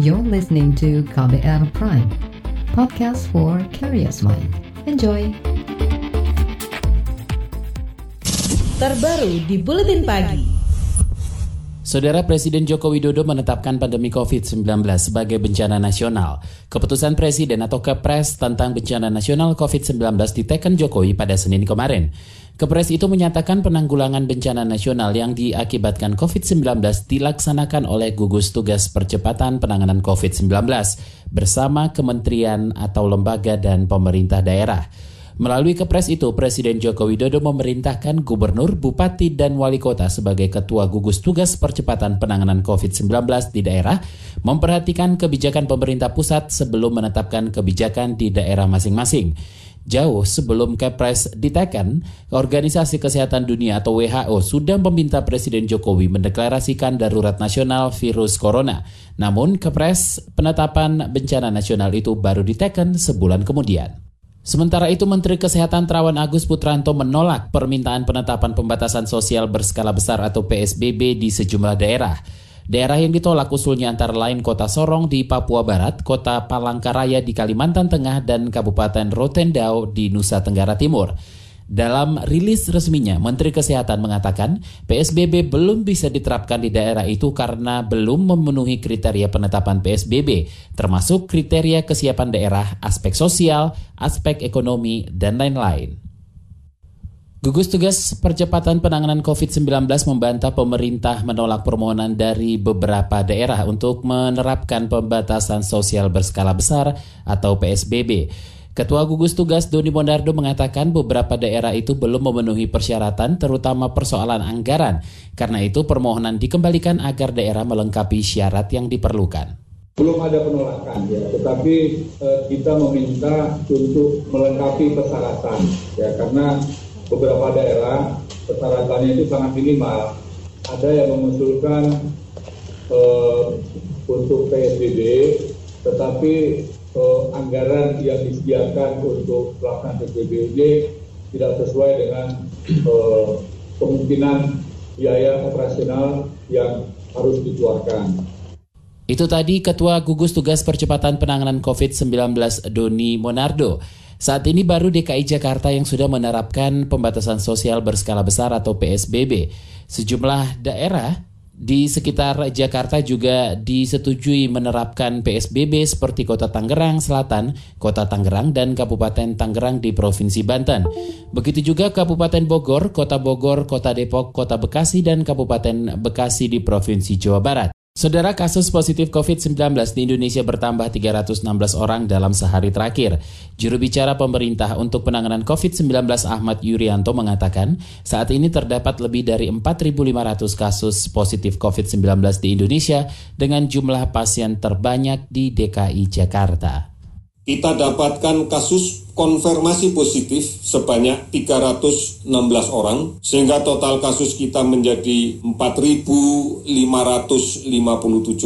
You're listening to KBR Prime, podcast for curious mind. Enjoy! Terbaru di Buletin Pagi. Saudara Presiden Joko Widodo menetapkan pandemi COVID-19 sebagai bencana nasional. Keputusan Presiden atau Kepres tentang bencana nasional COVID-19 diteken Jokowi pada Senin kemarin. Kepres itu menyatakan penanggulangan bencana nasional yang diakibatkan COVID-19 dilaksanakan oleh gugus tugas percepatan penanganan COVID-19 bersama kementerian atau lembaga dan pemerintah daerah. Melalui kepres itu, Presiden Joko Widodo memerintahkan gubernur, bupati, dan wali kota sebagai ketua gugus tugas percepatan penanganan COVID-19 di daerah memperhatikan kebijakan pemerintah pusat sebelum menetapkan kebijakan di daerah masing-masing. Jauh sebelum Kepres diteken, Organisasi Kesehatan Dunia atau WHO sudah meminta Presiden Jokowi mendeklarasikan darurat nasional virus corona. Namun Kepres penetapan bencana nasional itu baru diteken sebulan kemudian. Sementara itu, Menteri Kesehatan Terawan Agus Putranto menolak permintaan penetapan pembatasan sosial berskala besar atau PSBB di sejumlah daerah. Daerah yang ditolak usulnya antara lain Kota Sorong di Papua Barat, Kota Palangkaraya di Kalimantan Tengah, dan Kabupaten Rotendao di Nusa Tenggara Timur. Dalam rilis resminya, Menteri Kesehatan mengatakan PSBB belum bisa diterapkan di daerah itu karena belum memenuhi kriteria penetapan PSBB, termasuk kriteria kesiapan daerah, aspek sosial, aspek ekonomi, dan lain-lain. Gugus Tugas Percepatan Penanganan COVID-19 membantah pemerintah menolak permohonan dari beberapa daerah untuk menerapkan pembatasan sosial berskala besar atau PSBB. Ketua Gugus Tugas Doni Mondardo mengatakan beberapa daerah itu belum memenuhi persyaratan terutama persoalan anggaran. Karena itu permohonan dikembalikan agar daerah melengkapi syarat yang diperlukan. Belum ada penolakan ya, tetapi eh, kita meminta untuk melengkapi persyaratan ya karena beberapa daerah persyaratannya itu sangat minimal. Ada yang mengusulkan uh, untuk PSBB, tetapi uh, anggaran yang disediakan untuk pelaksanaan ini tidak sesuai dengan uh, kemungkinan biaya operasional yang harus dikeluarkan. Itu tadi Ketua Gugus Tugas Percepatan Penanganan COVID-19 Doni Monardo. Saat ini baru DKI Jakarta yang sudah menerapkan pembatasan sosial berskala besar atau PSBB. Sejumlah daerah di sekitar Jakarta juga disetujui menerapkan PSBB seperti Kota Tangerang Selatan, Kota Tangerang, dan Kabupaten Tangerang di Provinsi Banten. Begitu juga Kabupaten Bogor, Kota Bogor, Kota Depok, Kota Bekasi, dan Kabupaten Bekasi di Provinsi Jawa Barat. Saudara kasus positif COVID-19 di Indonesia bertambah 316 orang dalam sehari terakhir. Juru bicara pemerintah untuk penanganan COVID-19 Ahmad Yuryanto mengatakan, saat ini terdapat lebih dari 4.500 kasus positif COVID-19 di Indonesia dengan jumlah pasien terbanyak di DKI Jakarta. Kita dapatkan kasus konfirmasi positif sebanyak 316 orang, sehingga total kasus kita menjadi 4.557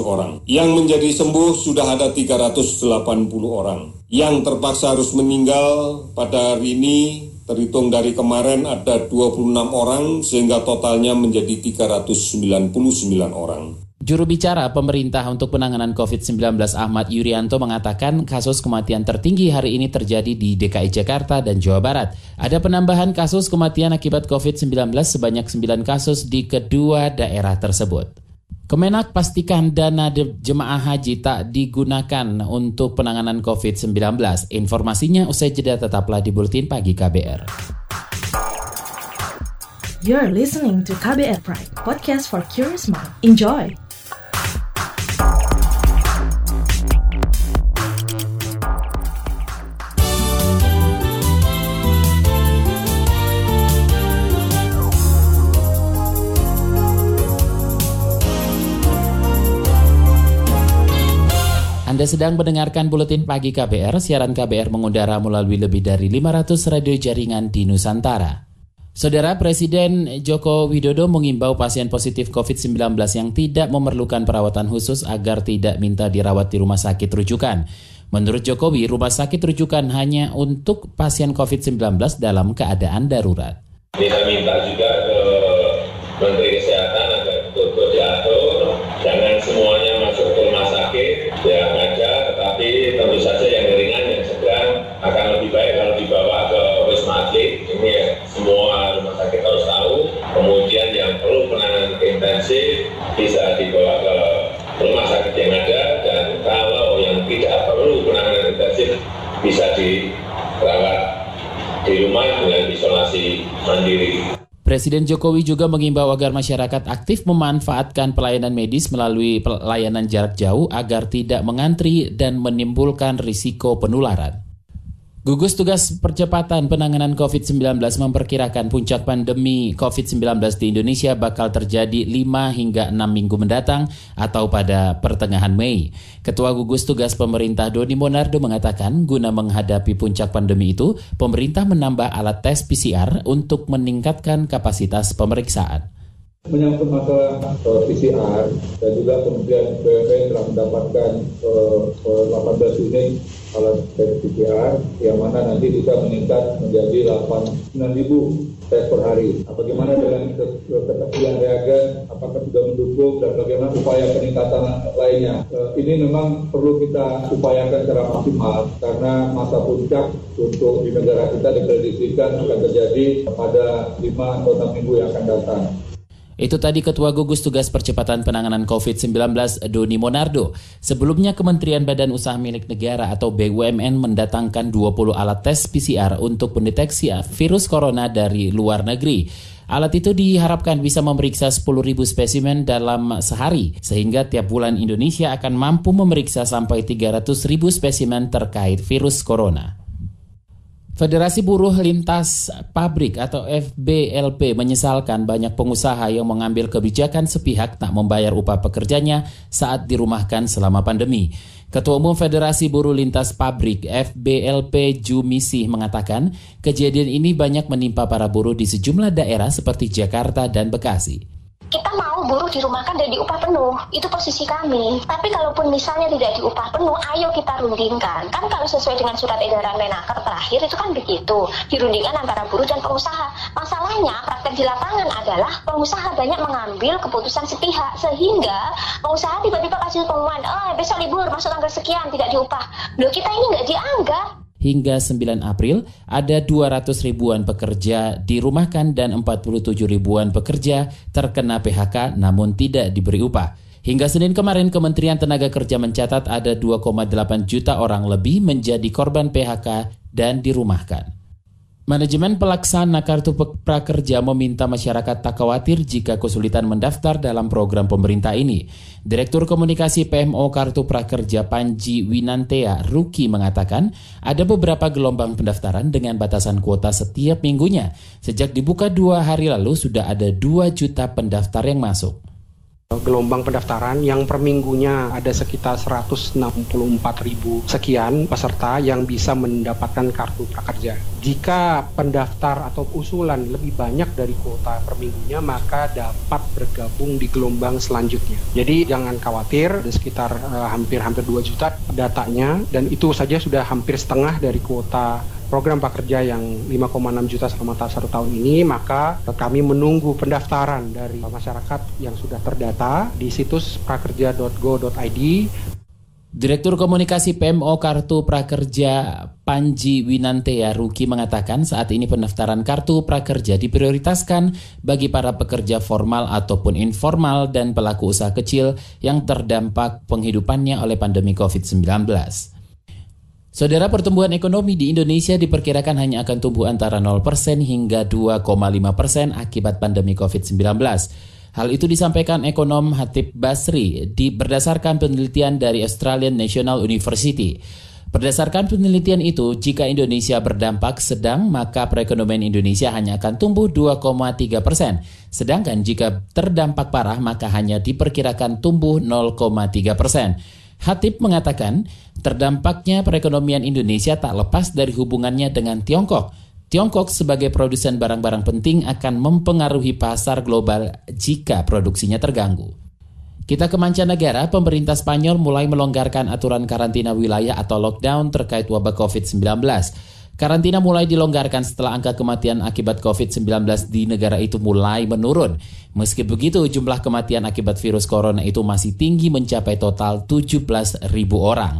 orang. Yang menjadi sembuh sudah ada 380 orang. Yang terpaksa harus meninggal pada hari ini terhitung dari kemarin ada 26 orang, sehingga totalnya menjadi 399 orang. Juru bicara pemerintah untuk penanganan COVID-19 Ahmad Yuryanto mengatakan kasus kematian tertinggi hari ini terjadi di DKI Jakarta dan Jawa Barat. Ada penambahan kasus kematian akibat COVID-19 sebanyak 9 kasus di kedua daerah tersebut. Kemenak pastikan dana jemaah haji tak digunakan untuk penanganan COVID-19. Informasinya usai jeda tetaplah di Pagi KBR. You're listening to KBR Pride, podcast for curious mind. Enjoy! Anda sedang mendengarkan Buletin Pagi KBR, siaran KBR mengudara melalui lebih dari 500 radio jaringan di Nusantara. Saudara Presiden Joko Widodo mengimbau pasien positif COVID-19 yang tidak memerlukan perawatan khusus agar tidak minta dirawat di rumah sakit rujukan. Menurut Jokowi, rumah sakit rujukan hanya untuk pasien COVID-19 dalam keadaan darurat. Kita minta juga ke Menteri rumah dengan isolasi mandiri. Presiden Jokowi juga mengimbau agar masyarakat aktif memanfaatkan pelayanan medis melalui pelayanan jarak jauh agar tidak mengantri dan menimbulkan risiko penularan. Gugus Tugas Percepatan Penanganan COVID-19 memperkirakan puncak pandemi COVID-19 di Indonesia bakal terjadi 5 hingga 6 minggu mendatang atau pada pertengahan Mei. Ketua Gugus Tugas Pemerintah Doni Monardo mengatakan guna menghadapi puncak pandemi itu, pemerintah menambah alat tes PCR untuk meningkatkan kapasitas pemeriksaan menyangkut masalah uh, eh, PCR dan juga kemudian BUMN telah mendapatkan uh, uh, 18 unit alat tes PCR yang mana nanti bisa meningkat menjadi 8 ribu tes per hari. Nah, bagaimana dengan ketersediaan reagen, apakah sudah mendukung dan bagaimana upaya peningkatan lainnya. Uh, ini memang perlu kita upayakan secara maksimal karena masa puncak untuk di negara kita diprediksikan akan terjadi pada 5 atau 6 minggu yang akan datang. Itu tadi Ketua Gugus Tugas Percepatan Penanganan COVID-19 Doni Monardo. Sebelumnya Kementerian Badan Usaha Milik Negara atau BUMN mendatangkan 20 alat tes PCR untuk mendeteksi virus corona dari luar negeri. Alat itu diharapkan bisa memeriksa 10.000 spesimen dalam sehari, sehingga tiap bulan Indonesia akan mampu memeriksa sampai 300.000 spesimen terkait virus corona. Federasi Buruh Lintas Pabrik atau FBLP menyesalkan banyak pengusaha yang mengambil kebijakan sepihak tak membayar upah pekerjanya saat dirumahkan selama pandemi. Ketua Umum Federasi Buruh Lintas Pabrik FBLP Jumisi mengatakan kejadian ini banyak menimpa para buruh di sejumlah daerah seperti Jakarta dan Bekasi kita mau buruh dirumahkan dan diupah penuh itu posisi kami. Tapi kalaupun misalnya tidak diupah penuh ayo kita rundingkan. Kan kalau sesuai dengan surat edaran Menaker terakhir itu kan begitu. Dirundingkan antara buruh dan pengusaha. Masalahnya praktek di lapangan adalah pengusaha banyak mengambil keputusan sepihak sehingga pengusaha tiba-tiba kasih pengumuman oh besok libur masuk tanggal sekian tidak diupah. Loh kita ini nggak dianggap hingga 9 April ada 200 ribuan pekerja dirumahkan dan 47 ribuan pekerja terkena PHK namun tidak diberi upah. Hingga Senin kemarin Kementerian Tenaga Kerja mencatat ada 2,8 juta orang lebih menjadi korban PHK dan dirumahkan. Manajemen pelaksana Kartu Prakerja meminta masyarakat tak khawatir jika kesulitan mendaftar dalam program pemerintah ini. Direktur Komunikasi PMO Kartu Prakerja Panji Winantea Ruki mengatakan ada beberapa gelombang pendaftaran dengan batasan kuota setiap minggunya. Sejak dibuka dua hari lalu sudah ada 2 juta pendaftar yang masuk gelombang pendaftaran yang per minggunya ada sekitar 164 ribu sekian peserta yang bisa mendapatkan kartu prakerja. Jika pendaftar atau usulan lebih banyak dari kuota per minggunya maka dapat bergabung di gelombang selanjutnya. Jadi jangan khawatir, ada sekitar uh, hampir-hampir 2 juta datanya dan itu saja sudah hampir setengah dari kuota program prakerja yang 5,6 juta selama satu tahun ini, maka kami menunggu pendaftaran dari masyarakat yang sudah terdata di situs prakerja.go.id. Direktur Komunikasi PMO Kartu Prakerja Panji Winantea Ruki mengatakan saat ini pendaftaran Kartu Prakerja diprioritaskan bagi para pekerja formal ataupun informal dan pelaku usaha kecil yang terdampak penghidupannya oleh pandemi COVID-19. Saudara pertumbuhan ekonomi di Indonesia diperkirakan hanya akan tumbuh antara 0% hingga 2,5% akibat pandemi COVID-19. Hal itu disampaikan ekonom Hatip Basri di berdasarkan penelitian dari Australian National University. Berdasarkan penelitian itu, jika Indonesia berdampak sedang, maka perekonomian Indonesia hanya akan tumbuh 2,3 persen. Sedangkan jika terdampak parah, maka hanya diperkirakan tumbuh 0,3 persen. Hatip mengatakan, terdampaknya perekonomian Indonesia tak lepas dari hubungannya dengan Tiongkok. Tiongkok sebagai produsen barang-barang penting akan mempengaruhi pasar global jika produksinya terganggu. Kita ke mancanegara, pemerintah Spanyol mulai melonggarkan aturan karantina wilayah atau lockdown terkait wabah COVID-19. Karantina mulai dilonggarkan setelah angka kematian akibat COVID-19 di negara itu mulai menurun. Meski begitu, jumlah kematian akibat virus corona itu masih tinggi mencapai total 17.000 orang.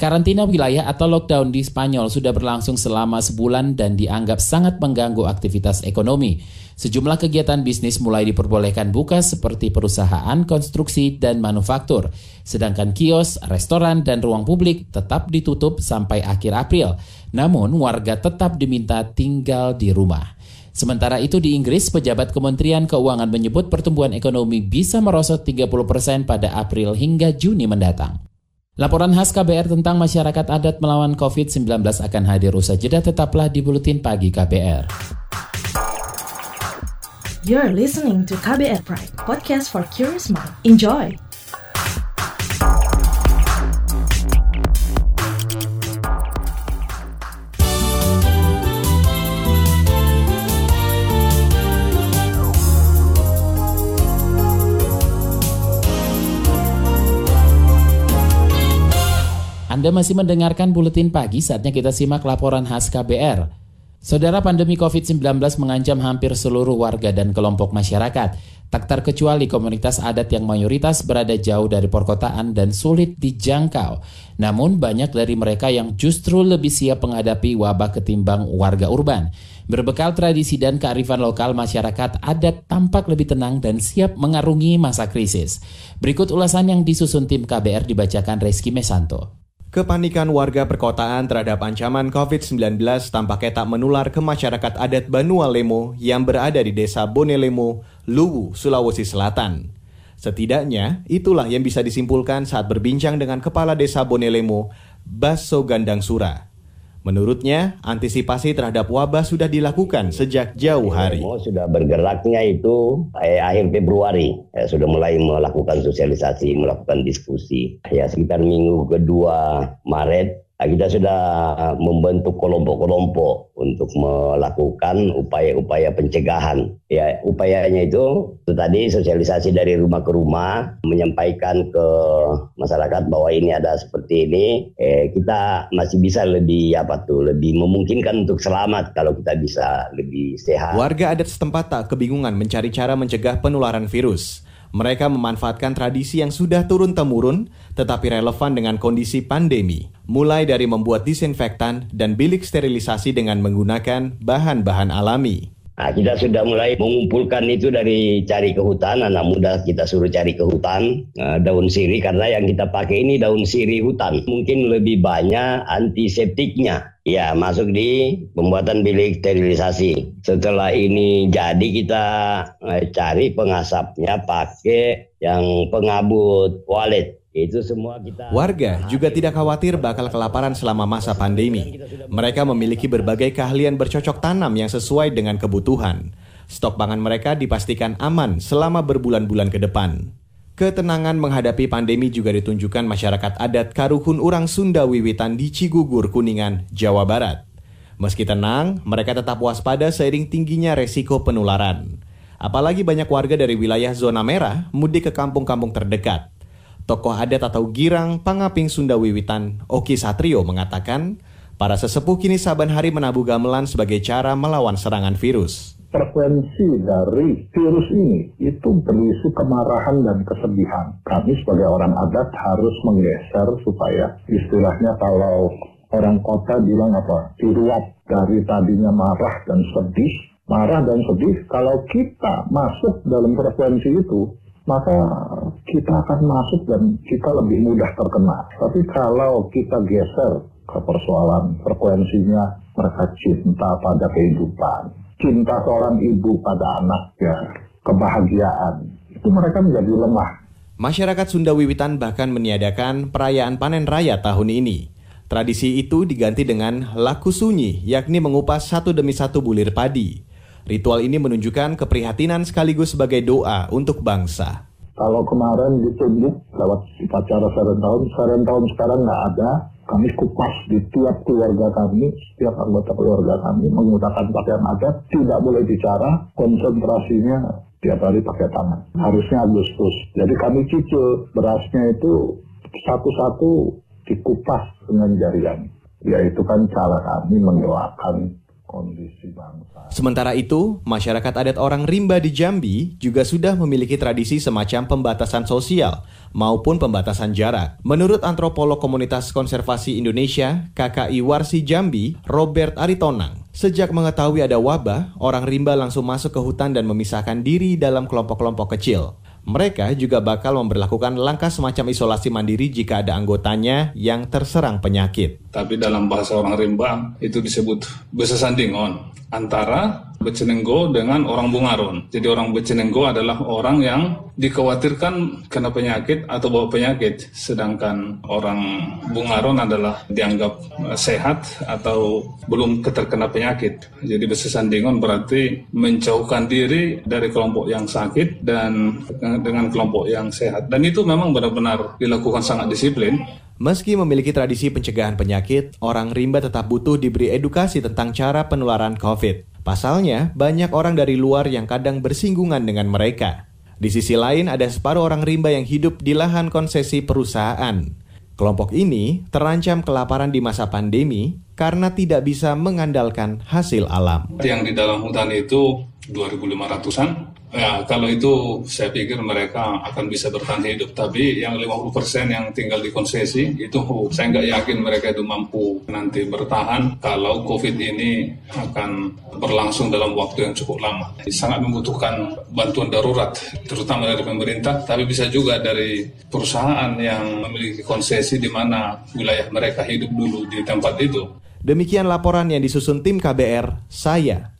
Karantina wilayah atau lockdown di Spanyol sudah berlangsung selama sebulan dan dianggap sangat mengganggu aktivitas ekonomi. Sejumlah kegiatan bisnis mulai diperbolehkan buka seperti perusahaan, konstruksi, dan manufaktur. Sedangkan kios, restoran, dan ruang publik tetap ditutup sampai akhir April. Namun warga tetap diminta tinggal di rumah. Sementara itu di Inggris, pejabat Kementerian Keuangan menyebut pertumbuhan ekonomi bisa merosot 30% pada April hingga Juni mendatang. Laporan khas KBR tentang masyarakat adat melawan COVID-19 akan hadir usai jeda tetaplah di Buletin Pagi KBR. You're listening to KBR Pride, podcast for curious mind. Enjoy! Anda masih mendengarkan buletin pagi saatnya kita simak laporan khas KBR. Saudara pandemi COVID-19 mengancam hampir seluruh warga dan kelompok masyarakat, tak terkecuali komunitas adat yang mayoritas berada jauh dari perkotaan dan sulit dijangkau. Namun banyak dari mereka yang justru lebih siap menghadapi wabah ketimbang warga urban. Berbekal tradisi dan kearifan lokal, masyarakat adat tampak lebih tenang dan siap mengarungi masa krisis. Berikut ulasan yang disusun tim KBR dibacakan Reski Mesanto. Kepanikan warga perkotaan terhadap ancaman COVID-19 tampaknya tak menular ke masyarakat adat Banua Lemo yang berada di desa Bonelemo, Luwu, Sulawesi Selatan. Setidaknya, itulah yang bisa disimpulkan saat berbincang dengan Kepala Desa Bonelemo, Baso Gandang Sura. Menurutnya, antisipasi terhadap wabah sudah dilakukan sejak jauh hari. Sudah bergeraknya itu eh, akhir Februari, eh, sudah mulai melakukan sosialisasi, melakukan diskusi. Ya sekitar minggu kedua Maret kita sudah membentuk kelompok-kelompok untuk melakukan upaya-upaya pencegahan. Ya, upayanya itu, itu tadi sosialisasi dari rumah ke rumah, menyampaikan ke masyarakat bahwa ini ada seperti ini. Eh, kita masih bisa lebih apa tuh, lebih memungkinkan untuk selamat kalau kita bisa lebih sehat. Warga adat setempat tak kebingungan mencari cara mencegah penularan virus. Mereka memanfaatkan tradisi yang sudah turun-temurun tetapi relevan dengan kondisi pandemi, mulai dari membuat disinfektan dan bilik sterilisasi dengan menggunakan bahan-bahan alami. Nah, kita sudah mulai mengumpulkan itu dari cari ke hutan, anak muda kita suruh cari ke hutan, uh, daun siri karena yang kita pakai ini daun siri hutan. Mungkin lebih banyak antiseptiknya. Ya, masuk di pembuatan bilik sterilisasi. Setelah ini jadi kita uh, cari pengasapnya pakai yang pengabut walet. Itu semua kita Warga juga tidak khawatir bakal kelaparan selama masa pandemi. Mereka memiliki berbagai keahlian bercocok tanam yang sesuai dengan kebutuhan. Stok pangan mereka dipastikan aman selama berbulan-bulan ke depan. Ketenangan menghadapi pandemi juga ditunjukkan masyarakat adat Karuhun Urang Sunda Wiwitan di Cigugur, Kuningan, Jawa Barat. Meski tenang, mereka tetap waspada seiring tingginya resiko penularan. Apalagi banyak warga dari wilayah zona merah mudik ke kampung-kampung terdekat. Tokoh adat atau Girang Pangaping Sunda Wiwitan, Oki Satrio mengatakan, para sesepuh kini saban hari menabuh gamelan sebagai cara melawan serangan virus. Frekuensi dari virus ini itu berisi kemarahan dan kesedihan. Kami sebagai orang adat harus menggeser supaya istilahnya kalau orang kota bilang apa, diruap dari tadinya marah dan sedih, marah dan sedih, kalau kita masuk dalam frekuensi itu, maka kita akan masuk dan kita lebih mudah terkena. Tapi kalau kita geser ke persoalan frekuensinya, mereka cinta pada kehidupan, cinta seorang ibu pada anaknya, kebahagiaan, itu mereka menjadi lemah. Masyarakat Sunda Wiwitan bahkan meniadakan perayaan panen raya tahun ini. Tradisi itu diganti dengan laku sunyi, yakni mengupas satu demi satu bulir padi. Ritual ini menunjukkan keprihatinan sekaligus sebagai doa untuk bangsa. Kalau kemarin ditunjuk lewat upacara seren tahun, seren tahun sekarang nggak ada. Kami kupas di tiap keluarga kami, setiap anggota keluarga kami menggunakan pakaian adat, tidak boleh bicara, konsentrasinya tiap hari pakai tangan. Harusnya Agustus. Jadi kami cicil berasnya itu satu-satu dikupas dengan jarian. Ya itu kan cara kami mendoakan kondisi bangsa. Sementara itu, masyarakat adat orang rimba di Jambi juga sudah memiliki tradisi semacam pembatasan sosial maupun pembatasan jarak. Menurut antropolog Komunitas Konservasi Indonesia, KKI Warsi Jambi, Robert Aritonang, sejak mengetahui ada wabah, orang rimba langsung masuk ke hutan dan memisahkan diri dalam kelompok-kelompok kecil. Mereka juga bakal memperlakukan langkah semacam isolasi mandiri jika ada anggotanya yang terserang penyakit. Tapi dalam bahasa orang rimba itu disebut besesandingon antara Becenenggo dengan orang Bungaron. Jadi orang Becenenggo adalah orang yang dikhawatirkan kena penyakit atau bawa penyakit, sedangkan orang Bungaron adalah dianggap sehat atau belum terkena penyakit. Jadi besesandingon berarti menjauhkan diri dari kelompok yang sakit dan dengan kelompok yang sehat. Dan itu memang benar-benar dilakukan sangat disiplin. Meski memiliki tradisi pencegahan penyakit, orang rimba tetap butuh diberi edukasi tentang cara penularan COVID. Pasalnya, banyak orang dari luar yang kadang bersinggungan dengan mereka. Di sisi lain, ada separuh orang rimba yang hidup di lahan konsesi perusahaan. Kelompok ini terancam kelaparan di masa pandemi karena tidak bisa mengandalkan hasil alam. Yang di dalam hutan itu 2.500-an, Ya, kalau itu saya pikir mereka akan bisa bertahan hidup. Tapi yang 50% yang tinggal di konsesi itu saya nggak yakin mereka itu mampu nanti bertahan kalau COVID ini akan berlangsung dalam waktu yang cukup lama. Sangat membutuhkan bantuan darurat, terutama dari pemerintah, tapi bisa juga dari perusahaan yang memiliki konsesi di mana wilayah mereka hidup dulu di tempat itu. Demikian laporan yang disusun tim KBR, saya,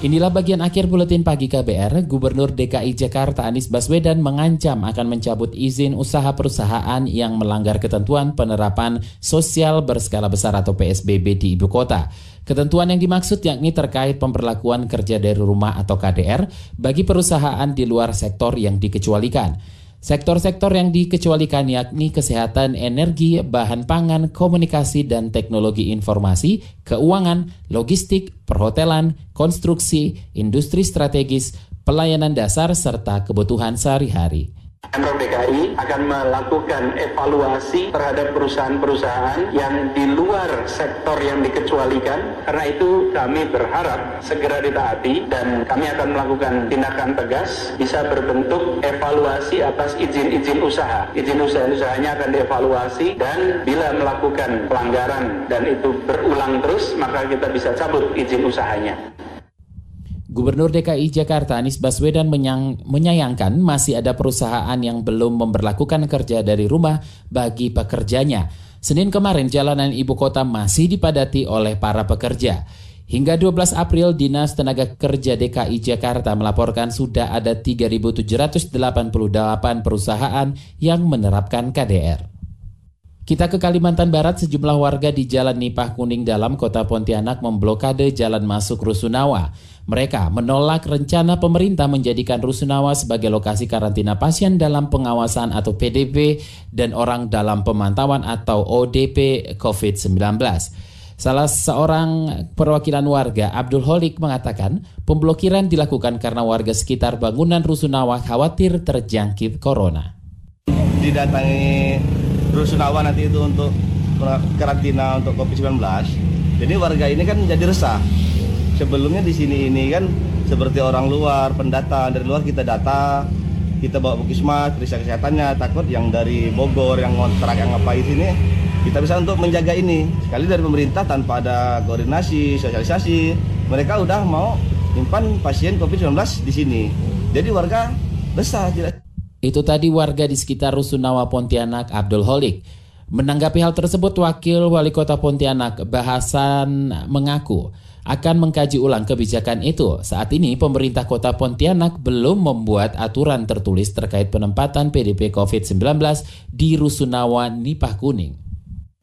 Inilah bagian akhir buletin pagi KBR. Gubernur DKI Jakarta Anies Baswedan mengancam akan mencabut izin usaha perusahaan yang melanggar ketentuan penerapan sosial berskala besar atau PSBB di ibu kota. Ketentuan yang dimaksud yakni terkait pemberlakuan kerja dari rumah atau KDR bagi perusahaan di luar sektor yang dikecualikan. Sektor-sektor yang dikecualikan yakni kesehatan, energi, bahan pangan, komunikasi dan teknologi informasi, keuangan, logistik, perhotelan, konstruksi, industri strategis, pelayanan dasar, serta kebutuhan sehari-hari. Pemprov DKI akan melakukan evaluasi terhadap perusahaan-perusahaan yang di luar sektor yang dikecualikan. Karena itu kami berharap segera ditaati dan kami akan melakukan tindakan tegas bisa berbentuk evaluasi atas izin-izin usaha. Izin usaha-usahanya akan dievaluasi dan bila melakukan pelanggaran dan itu berulang terus maka kita bisa cabut izin usahanya. Gubernur DKI Jakarta Anies Baswedan menyang, menyayangkan masih ada perusahaan yang belum memperlakukan kerja dari rumah bagi pekerjanya. Senin kemarin jalanan ibu kota masih dipadati oleh para pekerja. Hingga 12 April, Dinas Tenaga Kerja DKI Jakarta melaporkan sudah ada 3.788 perusahaan yang menerapkan KDR. Kita ke Kalimantan Barat, sejumlah warga di Jalan Nipah Kuning dalam kota Pontianak memblokade jalan masuk Rusunawa. Mereka menolak rencana pemerintah menjadikan Rusunawa sebagai lokasi karantina pasien dalam pengawasan atau PDP dan orang dalam pemantauan atau ODP COVID-19. Salah seorang perwakilan warga, Abdul Holik, mengatakan pemblokiran dilakukan karena warga sekitar bangunan Rusunawa khawatir terjangkit corona. Didatangi Rusunawa nanti itu untuk karantina untuk COVID-19, jadi warga ini kan jadi resah sebelumnya di sini ini kan seperti orang luar, pendatang dari luar kita data, kita bawa bukismas, periksa kesehatannya, takut yang dari Bogor, yang ngontrak, yang apa di sini, kita bisa untuk menjaga ini. Sekali dari pemerintah tanpa ada koordinasi, sosialisasi, mereka udah mau nyimpan pasien COVID-19 di sini. Jadi warga besar. Itu tadi warga di sekitar Rusunawa Pontianak Abdul Holik. Menanggapi hal tersebut, Wakil Wali Kota Pontianak Bahasan mengaku akan mengkaji ulang kebijakan itu. Saat ini pemerintah kota Pontianak belum membuat aturan tertulis terkait penempatan PDP COVID-19 di Rusunawa Nipah Kuning.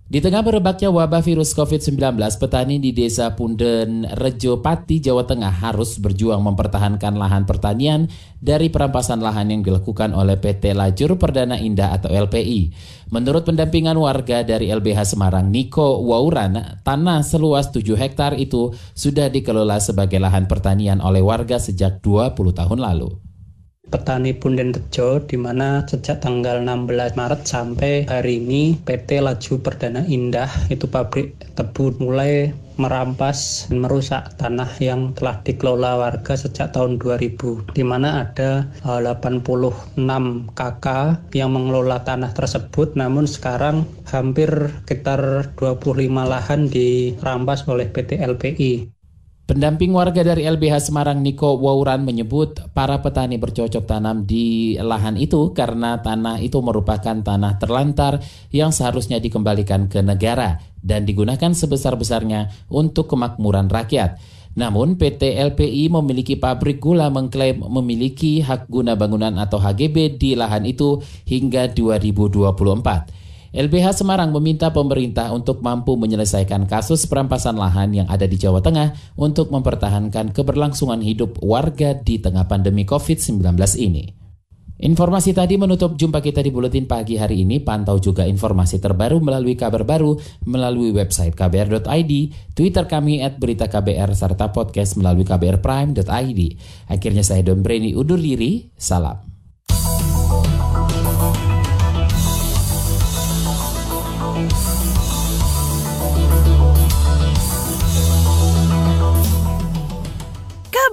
Di tengah merebaknya wabah virus COVID-19, petani di Desa Punden, Rejo Pati, Jawa Tengah harus berjuang mempertahankan lahan pertanian dari perampasan lahan yang dilakukan oleh PT Lajur Perdana Indah atau LPI. Menurut pendampingan warga dari LBH Semarang, Niko Wauran, tanah seluas 7 hektar itu sudah dikelola sebagai lahan pertanian oleh warga sejak 20 tahun lalu petani Punden Tejo di mana sejak tanggal 16 Maret sampai hari ini PT Laju Perdana Indah itu pabrik tebu mulai merampas dan merusak tanah yang telah dikelola warga sejak tahun 2000 di mana ada 86 eh, KK yang mengelola tanah tersebut. Namun sekarang hampir sekitar 25 lahan dirampas oleh PT LPI Pendamping warga dari LBH Semarang Niko Wauran menyebut para petani bercocok tanam di lahan itu karena tanah itu merupakan tanah terlantar yang seharusnya dikembalikan ke negara dan digunakan sebesar-besarnya untuk kemakmuran rakyat. Namun PT LPI memiliki pabrik gula mengklaim memiliki hak guna bangunan atau HGB di lahan itu hingga 2024. LBH Semarang meminta pemerintah untuk mampu menyelesaikan kasus perampasan lahan yang ada di Jawa Tengah untuk mempertahankan keberlangsungan hidup warga di tengah pandemi COVID-19 ini. Informasi tadi menutup jumpa kita di Buletin Pagi hari ini. Pantau juga informasi terbaru melalui kabar baru melalui website kbr.id, Twitter kami at berita KBR, serta podcast melalui kbrprime.id. Akhirnya saya Don Breni undur diri, salam.